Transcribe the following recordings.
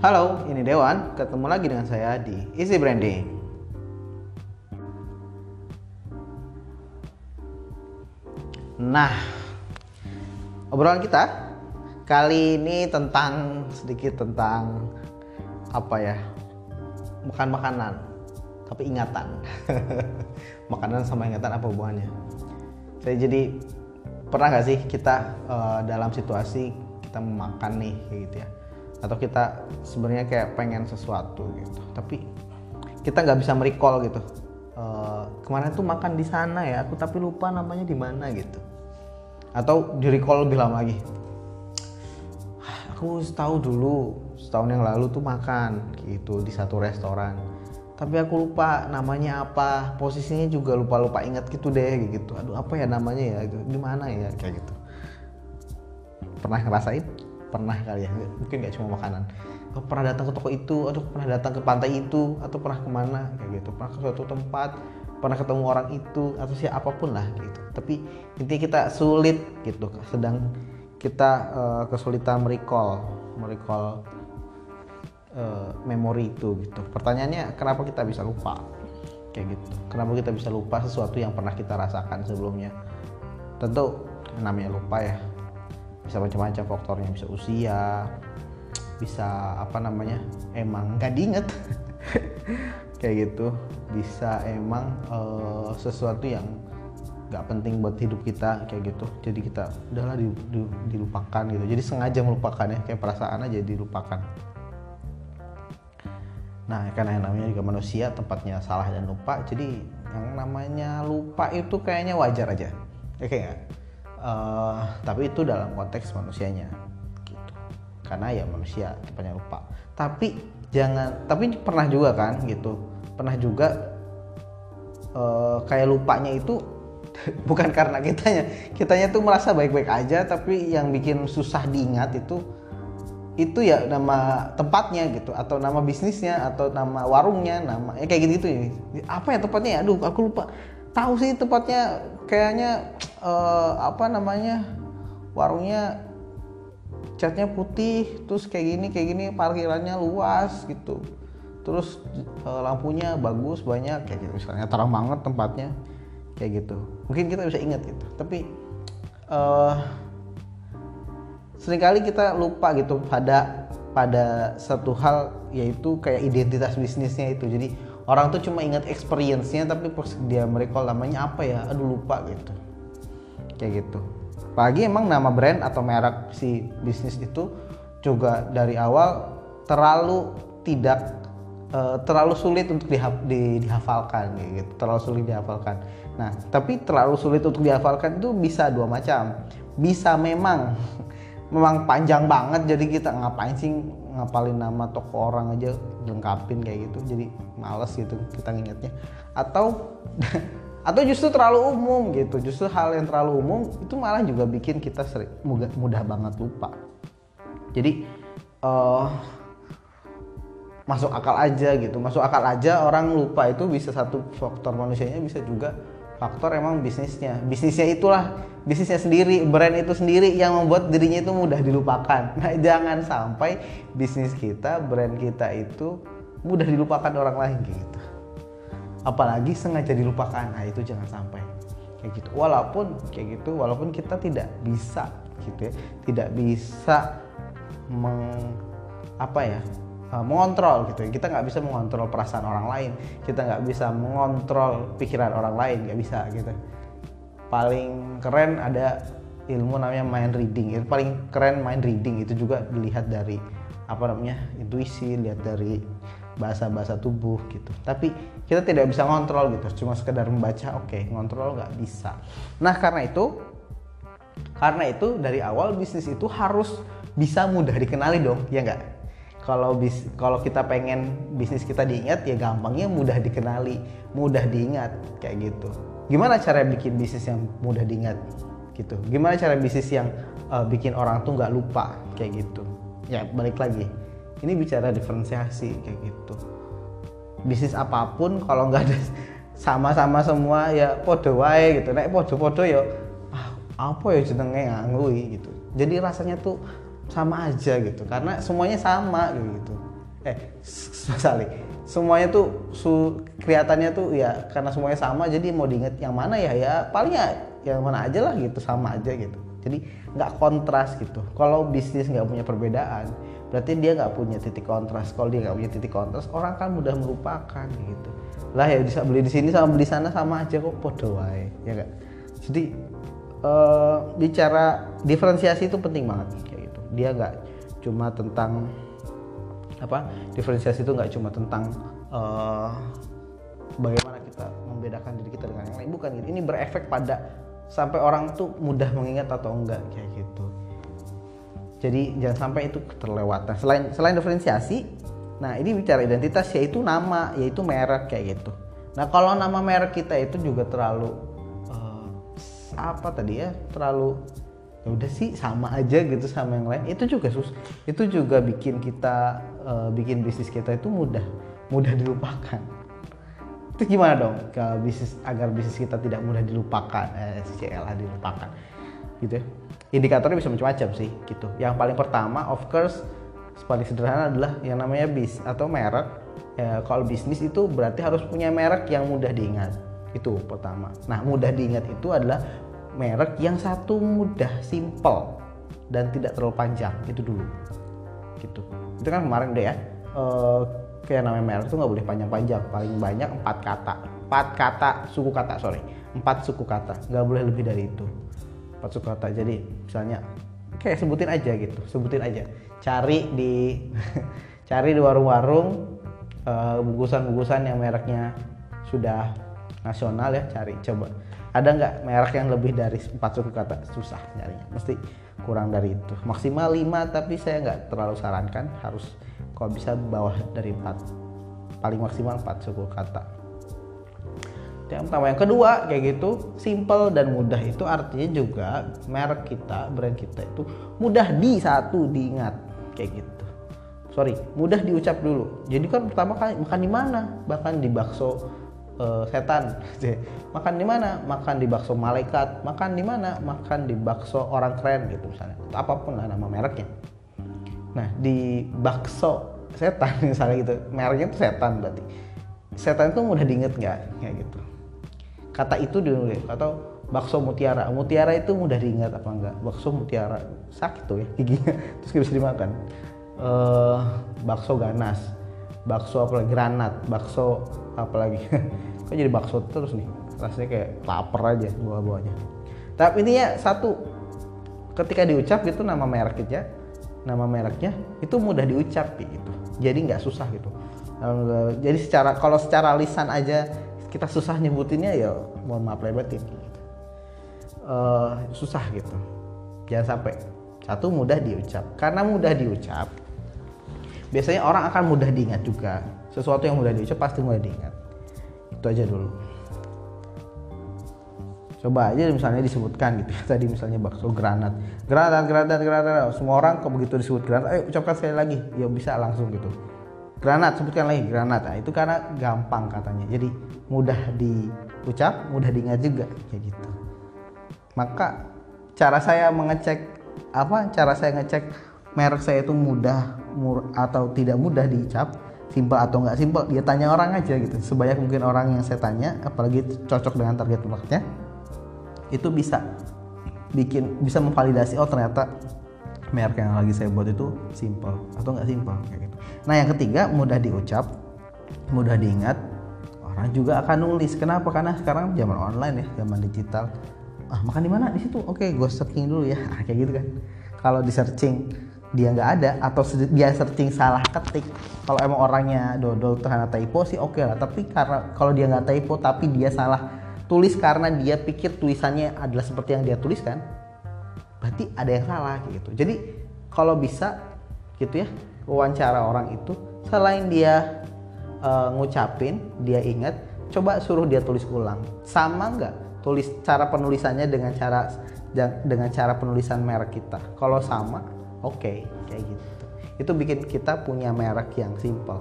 Halo, ini Dewan. Ketemu lagi dengan saya di Easy Branding. Nah, obrolan kita kali ini tentang sedikit tentang apa ya? Bukan makanan, tapi ingatan. makanan sama ingatan apa hubungannya? Saya jadi pernah nggak sih kita uh, dalam situasi kita memakan nih gitu ya atau kita sebenarnya kayak pengen sesuatu gitu. Tapi kita nggak bisa merecall gitu. Uh, kemarin tuh makan di sana ya aku tapi lupa namanya di mana gitu. Atau di recall lebih lama lagi. Aku tahu dulu setahun yang lalu tuh makan gitu di satu restoran. Tapi aku lupa namanya apa. Posisinya juga lupa lupa ingat gitu deh gitu. Aduh apa ya namanya ya? Di mana ya? Kayak gitu. Pernah ngerasain pernah kali ya mungkin nggak cuma makanan. Oh, pernah datang ke toko itu atau pernah datang ke pantai itu atau pernah ke mana kayak gitu. Pernah ke suatu tempat pernah ketemu orang itu atau siapa pun lah gitu. Tapi intinya kita sulit gitu. Sedang kita uh, kesulitan merecall merecall uh, memori itu gitu. Pertanyaannya kenapa kita bisa lupa? Kayak gitu. Kenapa kita bisa lupa sesuatu yang pernah kita rasakan sebelumnya? Tentu namanya lupa ya bisa macam-macam faktornya bisa usia bisa apa namanya emang gak diinget. Kayak gitu. Bisa emang uh, sesuatu yang gak penting buat hidup kita kayak gitu. Jadi kita udahlah di, di, dilupakan gitu. Jadi sengaja melupakan ya kayak perasaan aja dilupakan. Nah karena yang namanya juga manusia tempatnya salah dan lupa jadi yang namanya lupa itu kayaknya wajar aja. Ya kayak uh, tapi itu dalam konteks manusianya gitu. Karena ya manusia banyak lupa. Tapi jangan tapi pernah juga kan gitu. Pernah juga uh, kayak lupanya itu bukan karena kitanya. Kitanya tuh merasa baik-baik aja tapi yang bikin susah diingat itu itu ya nama tempatnya gitu. Atau nama bisnisnya atau nama warungnya nama ya kayak gitu gitu ya apa ya tempatnya ya? Aduh aku lupa. Tahu sih tempatnya kayaknya uh, apa namanya warungnya catnya putih terus kayak gini kayak gini parkirannya luas gitu. Terus uh, lampunya bagus banyak kayak gitu. Misalnya terang banget tempatnya kayak gitu. Mungkin kita bisa ingat gitu. Tapi uh, sering kali kita lupa gitu pada pada satu hal yaitu kayak identitas bisnisnya itu. Jadi orang tuh cuma ingat experience-nya tapi dia merecall namanya apa ya aduh lupa gitu kayak gitu. Apalagi emang nama brand atau merek si bisnis itu juga dari awal terlalu tidak uh, terlalu sulit untuk diha di, dihafalkan gitu. Terlalu sulit dihafalkan. Nah tapi terlalu sulit untuk dihafalkan itu bisa dua macam. Bisa memang memang panjang banget jadi kita ngapain sih ngapalin nama toko orang aja lengkapin kayak gitu jadi males gitu kita ngingetnya. Atau atau justru terlalu umum gitu. Justru hal yang terlalu umum itu malah juga bikin kita sering, mudah, mudah banget lupa. Jadi uh, masuk akal aja gitu. Masuk akal aja orang lupa itu bisa satu faktor manusianya bisa juga faktor emang bisnisnya. Bisnisnya itulah bisnisnya sendiri brand itu sendiri yang membuat dirinya itu mudah dilupakan. Nah jangan sampai bisnis kita brand kita itu mudah dilupakan orang lain gitu apalagi sengaja dilupakan. Nah itu jangan sampai. Kayak gitu. Walaupun kayak gitu walaupun kita tidak bisa gitu ya tidak bisa meng apa ya uh, mengontrol gitu ya. Kita nggak bisa mengontrol perasaan orang lain. Kita nggak bisa mengontrol pikiran orang lain. Nggak bisa gitu. Paling keren ada ilmu namanya mind reading. Itu paling keren mind reading. Itu juga dilihat dari apa namanya intuisi lihat dari bahasa-bahasa tubuh gitu. Tapi kita tidak bisa ngontrol gitu cuma sekedar membaca oke okay, ngontrol nggak bisa. Nah karena itu karena itu dari awal bisnis itu harus bisa mudah dikenali dong ya nggak? Kalau bis kalau kita pengen bisnis kita diingat ya gampangnya mudah dikenali mudah diingat kayak gitu. Gimana cara bikin bisnis yang mudah diingat gitu? Gimana cara bisnis yang uh, bikin orang tuh nggak lupa kayak gitu? Ya balik lagi ini bicara diferensiasi kayak gitu. Bisnis apa pun kalau nggak ada sama-sama semua ya podo wae gitu. Naik podo-podo ya ah, apa ya jenenge ngangui gitu. Jadi rasanya tuh sama aja gitu karena semuanya sama gitu. Eh sorry. Semuanya tuh su, kelihatannya tuh ya karena semuanya sama jadi mau diinget yang mana ya ya paling ya yang mana aja lah gitu sama aja gitu. Jadi nggak kontras gitu. Kalau bisnis nggak punya perbedaan berarti dia nggak punya titik kontras. Kalau dia nggak punya titik kontras orang kan mudah melupakan gitu. Lah ya bisa beli di sini sama beli sana sama aja kok podo wae ya kan jadi uh, bicara diferensiasi itu penting banget kayak gitu. Dia nggak cuma tentang apa diferensiasi itu nggak cuma tentang uh, bagaimana kita membedakan diri kita dengan yang lain. Bukan gitu. Ini berefek pada sampai orang tuh mudah mengingat atau enggak kayak gitu jadi jangan sampai itu terlewat nah selain selain diferensiasi nah ini bicara identitas yaitu nama yaitu merek kayak gitu. Nah kalau nama merek kita itu juga terlalu uh, apa tadi ya terlalu ya udah sih sama aja gitu sama yang lain. Itu juga sus itu juga bikin kita uh, bikin bisnis kita itu mudah mudah dilupakan. Itu gimana dong ke bisnis agar bisnis kita tidak mudah dilupakan eh, CLA dilupakan gitu ya indikatornya bisa macam-macam sih gitu. Yang paling pertama of course paling sederhana adalah yang namanya bis atau merek. Ya, kalau bisnis itu berarti harus punya merek yang mudah diingat. Itu pertama. Nah mudah diingat itu adalah merek yang satu mudah simple dan tidak terlalu panjang. Itu dulu. Gitu. Itu kan kemarin deh ya. E, kayak namanya merek itu nggak boleh panjang-panjang. Paling banyak empat kata. Empat kata suku kata sorry. Empat suku kata. Nggak boleh lebih dari itu empat suku kata jadi misalnya kayak sebutin aja gitu sebutin aja. Cari di cari di warung-warung uh, bungkusan-bungkusan yang mereknya sudah nasional ya cari coba. Ada nggak merek yang lebih dari empat suku kata susah nyarinya mesti kurang dari itu. Maksimal 5 tapi saya nggak terlalu sarankan. Harus kalau bisa bawah dari empat. Paling maksimal empat suku kata yang pertama. Yang kedua kayak gitu simple dan mudah itu artinya juga merek kita brand kita itu mudah di satu diingat. Kayak gitu. Sorry mudah diucap dulu. Jadi kan pertama kali makan di mana? Bahkan di bakso uh, setan. Makan di mana? Makan di bakso malaikat. Makan di mana? Makan di bakso orang keren gitu misalnya. Apa pun lah nama mereknya. Nah di bakso setan misalnya gitu. Mereknya itu setan berarti. Setan itu mudah diinget nggak? Kayak gitu kata itu dulu atau bakso mutiara. Mutiara itu mudah diingat apa enggak? Bakso mutiara. Sakit tuh ya giginya. Terus bisa dimakan. Uh, bakso ganas. Bakso apa lagi granat. Bakso apa lagi kok jadi bakso terus nih? Rasanya kayak lapar aja buah-buahnya tapi intinya satu ketika diucap gitu nama mereknya nama mereknya itu mudah diucap gitu. Jadi nggak susah gitu. Jadi secara kalau secara lisan aja kita susah nyebutinnya ya mohon maaf lebatin gitu. uh, susah gitu. Jangan sampai. Satu mudah diucap. Karena mudah diucap biasanya orang akan mudah diingat juga. Sesuatu yang mudah diucap pasti mudah diingat. Itu aja dulu. Coba aja misalnya disebutkan gitu ya. Tadi misalnya bakso granat. Granat granat granat. Semua orang kok begitu disebut granat? Ayo ucapkan sekali lagi. Ya bisa langsung gitu granat sebutkan lagi granat. Nah, itu karena gampang katanya. Jadi mudah diucap mudah diingat juga. Kayak gitu. Maka cara saya mengecek apa cara saya ngecek merek saya itu mudah atau tidak mudah diucap simpel atau nggak simpel dia tanya orang aja gitu. Sebanyak mungkin orang yang saya tanya apalagi cocok dengan target marketnya itu bisa bikin bisa memvalidasi oh ternyata merek yang lagi saya buat itu simple atau nggak simple kayak gitu nah yang ketiga mudah diucap mudah diingat. Orang juga akan nulis. Kenapa? Karena sekarang zaman online ya zaman digital. Ah makan di mana? Di situ. Oke gue searching dulu ya. Kayak gitu kan. Kalau di searching dia nggak ada. Atau dia searching salah ketik. Kalau emang orangnya dodol terhadap typo sih oke okay lah. Tapi karena kalau dia nggak typo tapi dia salah tulis karena dia pikir tulisannya adalah seperti yang dia tuliskan berarti ada yang salah gitu. Jadi kalau bisa gitu ya wawancara orang itu selain dia uh, ngucapin dia ingat coba suruh dia tulis ulang. Sama nggak tulis cara penulisannya dengan cara dengan cara penulisan merek kita? Kalau sama oke okay, kayak gitu. Itu bikin kita punya merek yang simple.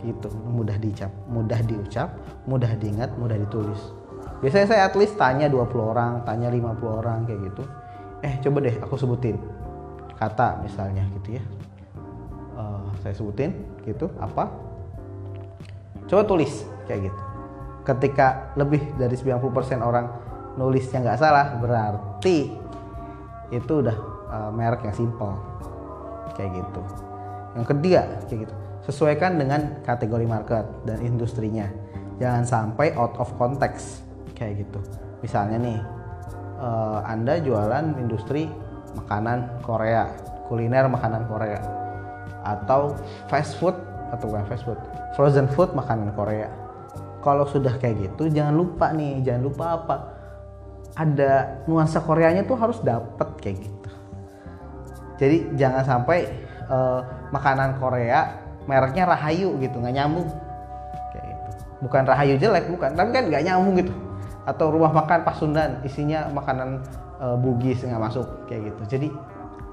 Gitu mudah diucap mudah diucap mudah diingat mudah ditulis. Biasanya saya at least tanya 20 orang tanya 50 orang kayak gitu. Eh coba deh aku sebutin kata misalnya gitu ya uh, saya sebutin gitu apa? Coba tulis kayak gitu. Ketika lebih dari 90% orang nulisnya nggak salah berarti itu udah uh, merek yang simple. Kayak gitu. Yang ketiga kayak gitu. Sesuaikan dengan kategori market dan industrinya. Jangan sampai out of context kayak gitu. Misalnya nih uh, anda jualan industri makanan Korea kuliner makanan Korea atau fast food atau bukan fast food frozen food makanan Korea. Kalau sudah kayak gitu jangan lupa nih jangan lupa apa? Ada nuansa Koreanya tuh harus dapet kayak gitu. Jadi jangan sampai uh, makanan Korea mereknya Rahayu gitu nggak nyambung. Kayak gitu. Bukan Rahayu jelek bukan tapi kan nggak nyambung gitu. Atau rumah makan Pasundan isinya makanan uh, Bugis nggak masuk kayak gitu. Jadi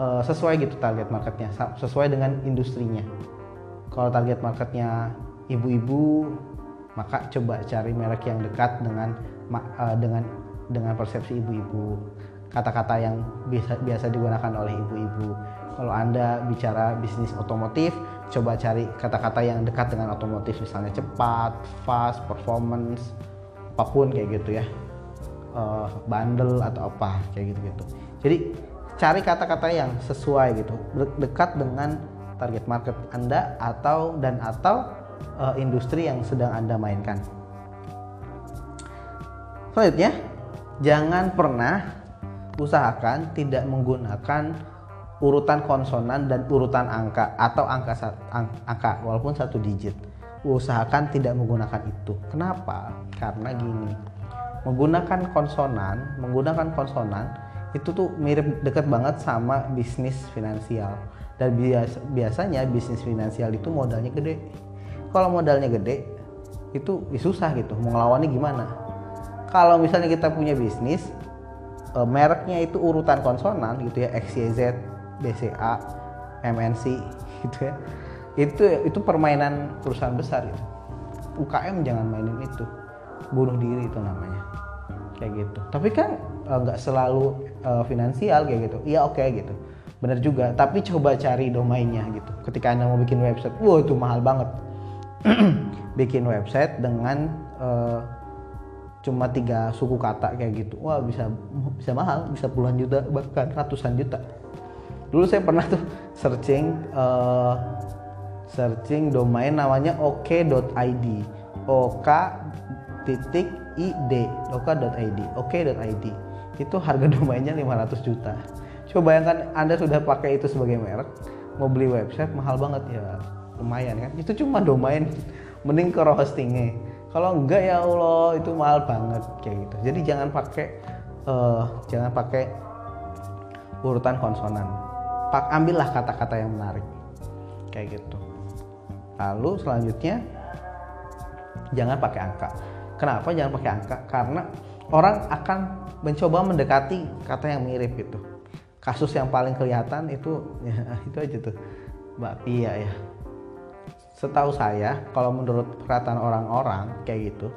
uh, sesuai gitu target marketnya sesuai dengan industrinya. Kalau target marketnya ibu-ibu maka coba cari merek yang dekat dengan uh, dengan dengan persepsi ibu-ibu. Kata-kata yang biasa biasa digunakan oleh ibu-ibu. Kalau anda bicara bisnis otomotif coba cari kata-kata yang dekat dengan otomotif misalnya cepat fast performance apa pun kayak gitu ya. Uh, bandel atau apa kayak gitu gitu jadi cari kata-kata yang sesuai gitu. Dekat dengan target market anda atau dan atau uh, industri yang sedang anda mainkan. Selanjutnya jangan pernah usahakan tidak menggunakan urutan konsonan dan urutan angka atau angka angka walaupun satu digit. Usahakan tidak menggunakan itu. Kenapa? Karena gini menggunakan konsonan menggunakan konsonan itu tuh mirip dekat banget sama bisnis finansial. Dan bias, biasanya bisnis finansial itu modalnya gede. Kalau modalnya gede itu ya susah gitu. Mau ngelawannya gimana? Kalau misalnya kita punya bisnis e, mereknya itu urutan konsonan gitu ya XYZ BCA MNC gitu ya. Itu itu permainan perusahaan besar itu. UKM jangan mainin itu. Bunuh diri itu namanya kayak gitu. Tapi kan e, nggak uh, selalu uh, finansial kayak gitu. Iya oke okay, gitu. Benar juga. Tapi coba cari domainnya gitu. Ketika anda mau bikin website wow itu mahal banget. Bikin website dengan uh, cuma tiga suku kata kayak gitu. Wah bisa bisa mahal. Bisa puluhan juta bahkan ratusan juta. Dulu saya pernah tuh searching uh, searching domain namanya ok.id ok titik id ok.id ok.id itu harga domainnya 500 juta. Coba bayangkan anda sudah pakai itu sebagai merek mau beli website mahal banget ya lumayan kan? Itu cuma domain mending ke hostingnya kalau enggak ya Allah itu mahal banget kayak gitu. Jadi jangan pakai uh, jangan pakai urutan konsonan. Pak ambillah kata-kata yang menarik kayak gitu. Lalu selanjutnya jangan pakai angka kenapa jangan pakai angka? Karena orang akan mencoba mendekati kata yang mirip itu kasus yang paling kelihatan itu ya, itu aja tuh Mbak Pia ya. Setahu saya kalau menurut perkataan orang-orang kayak gitu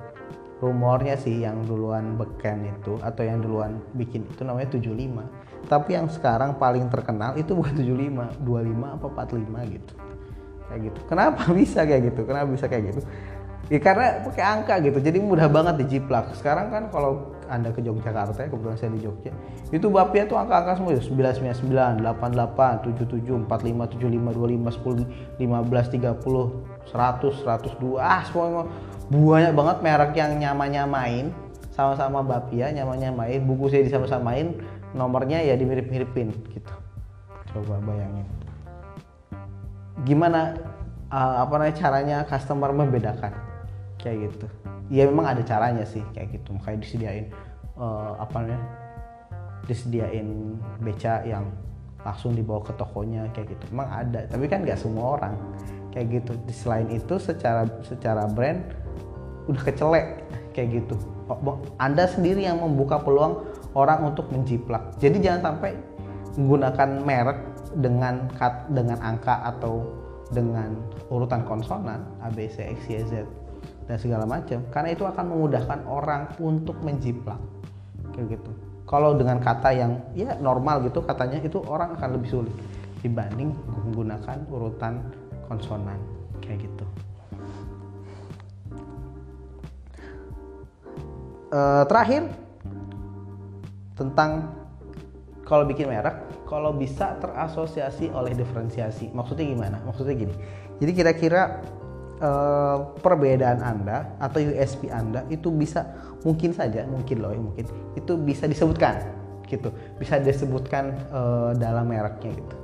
rumornya sih yang duluan beken itu atau yang duluan bikin itu namanya 75 tapi yang sekarang paling terkenal itu bukan 75 25 apa 45 gitu. Kayak gitu. Kenapa bisa kayak gitu? Kenapa bisa kayak gitu ya karena pakai angka gitu. Jadi mudah banget dijiplak sekarang kan kalau anda ke Yogyakarta ya kebetulan saya di Jogja itu bapia tuh angka-angka semua ya. 999 88 77 45 75 25 10 15 30 100 102 ah semua banyak banget merek yang nyama-nyamain. Sama-sama bapia nyama-nyamain. Buku saya disama-samain nomornya ya dimirip-miripin gitu. Coba bayangin. Gimana uh, apa namanya caranya customer membedakan kayak gitu. Ya memang ada caranya sih kayak gitu. Makanya disediain uh, apa namanya disediain beca yang langsung dibawa ke tokonya kayak gitu. Memang ada tapi kan nggak semua orang kayak gitu. Selain itu secara secara brand udah kecelek kayak gitu. Anda sendiri yang membuka peluang orang untuk menjiplak. Jadi jangan sampai menggunakan merek dengan kat, dengan angka atau dengan urutan konsonan A B C X Y Z dan segala macam karena itu akan memudahkan orang untuk menjiplak kayak gitu kalau dengan kata yang ya normal gitu katanya itu orang akan lebih sulit dibanding menggunakan urutan konsonan kayak gitu. Uh, terakhir tentang kalau bikin merek, kalau bisa terasosiasi oleh diferensiasi. Maksudnya gimana? Maksudnya gini. Jadi kira-kira uh, perbedaan Anda atau USP Anda itu bisa mungkin saja, mungkin loh, mungkin itu bisa disebutkan gitu. Bisa disebutkan uh, dalam mereknya gitu.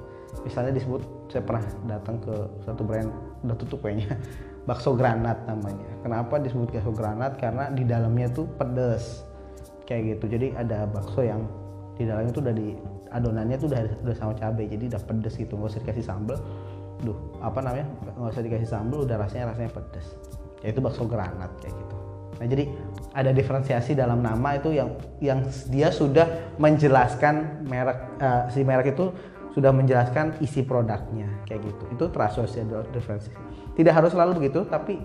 Misalnya disebut saya pernah datang ke satu brand udah tutup kayaknya bakso granat namanya. Kenapa disebut bakso granat? Karena di dalamnya tuh pedes kayak gitu. Jadi ada bakso yang di dalamnya tuh udah di adonannya tuh udah udah sama cabai jadi udah pedes gitu nggak usah dikasih sambal duh apa namanya? Nggak usah dikasih sambal udah rasanya rasanya pedes. Ya itu bakso granat kayak gitu. Nah jadi ada diferensiasi dalam nama itu yang yang dia sudah menjelaskan merek uh, si merek itu sudah menjelaskan isi produknya kayak gitu. Itu terasosiasi diferensiasi tidak harus selalu begitu tapi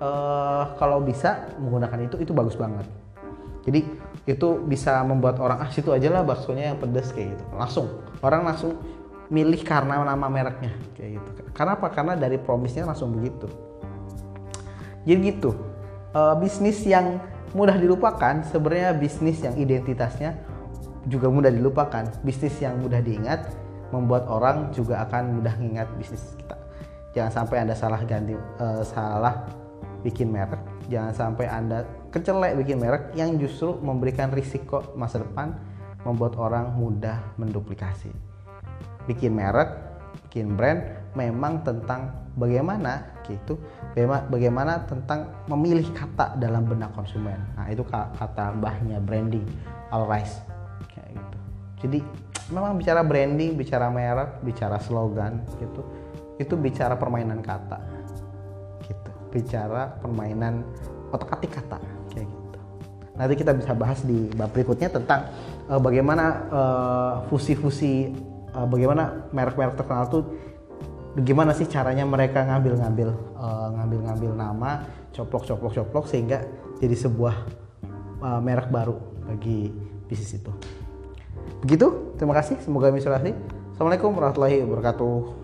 uh, kalau bisa menggunakan itu itu bagus banget. Jadi itu bisa membuat orang ah situ aja lah baksonya yang pedas kayak gitu. Langsung. Orang langsung milih karena nama mereknya. Kayak gitu. Karena apa? Karena dari promisnya langsung begitu. Jadi gitu. E, bisnis yang mudah dilupakan sebenarnya bisnis yang identitasnya juga mudah dilupakan. Bisnis yang mudah diingat membuat orang juga akan mudah mengingat bisnis kita. Jangan sampai anda salah ganti e, salah bikin merek. Jangan sampai anda kecelek bikin merek yang justru memberikan risiko masa depan membuat orang mudah menduplikasi. Bikin merek, bikin brand memang tentang bagaimana gitu, bagaimana tentang memilih kata dalam benak konsumen. Nah itu kata mbahnya branding, kayak gitu. Jadi memang bicara branding, bicara merek, bicara slogan gitu, itu bicara permainan kata, gitu, bicara permainan otak-atik kata kayak gitu. Nanti kita bisa bahas di bab berikutnya tentang uh, bagaimana uh, fusi-fusi uh, bagaimana merek-merek terkenal tuh gimana sih caranya mereka ngambil-ngambil uh, ngambil-ngambil nama coplok-coplok-coplok sehingga jadi sebuah uh, merek baru bagi bisnis itu. Begitu, terima kasih. Semoga menginspirasi. Assalamualaikum warahmatullahi wabarakatuh.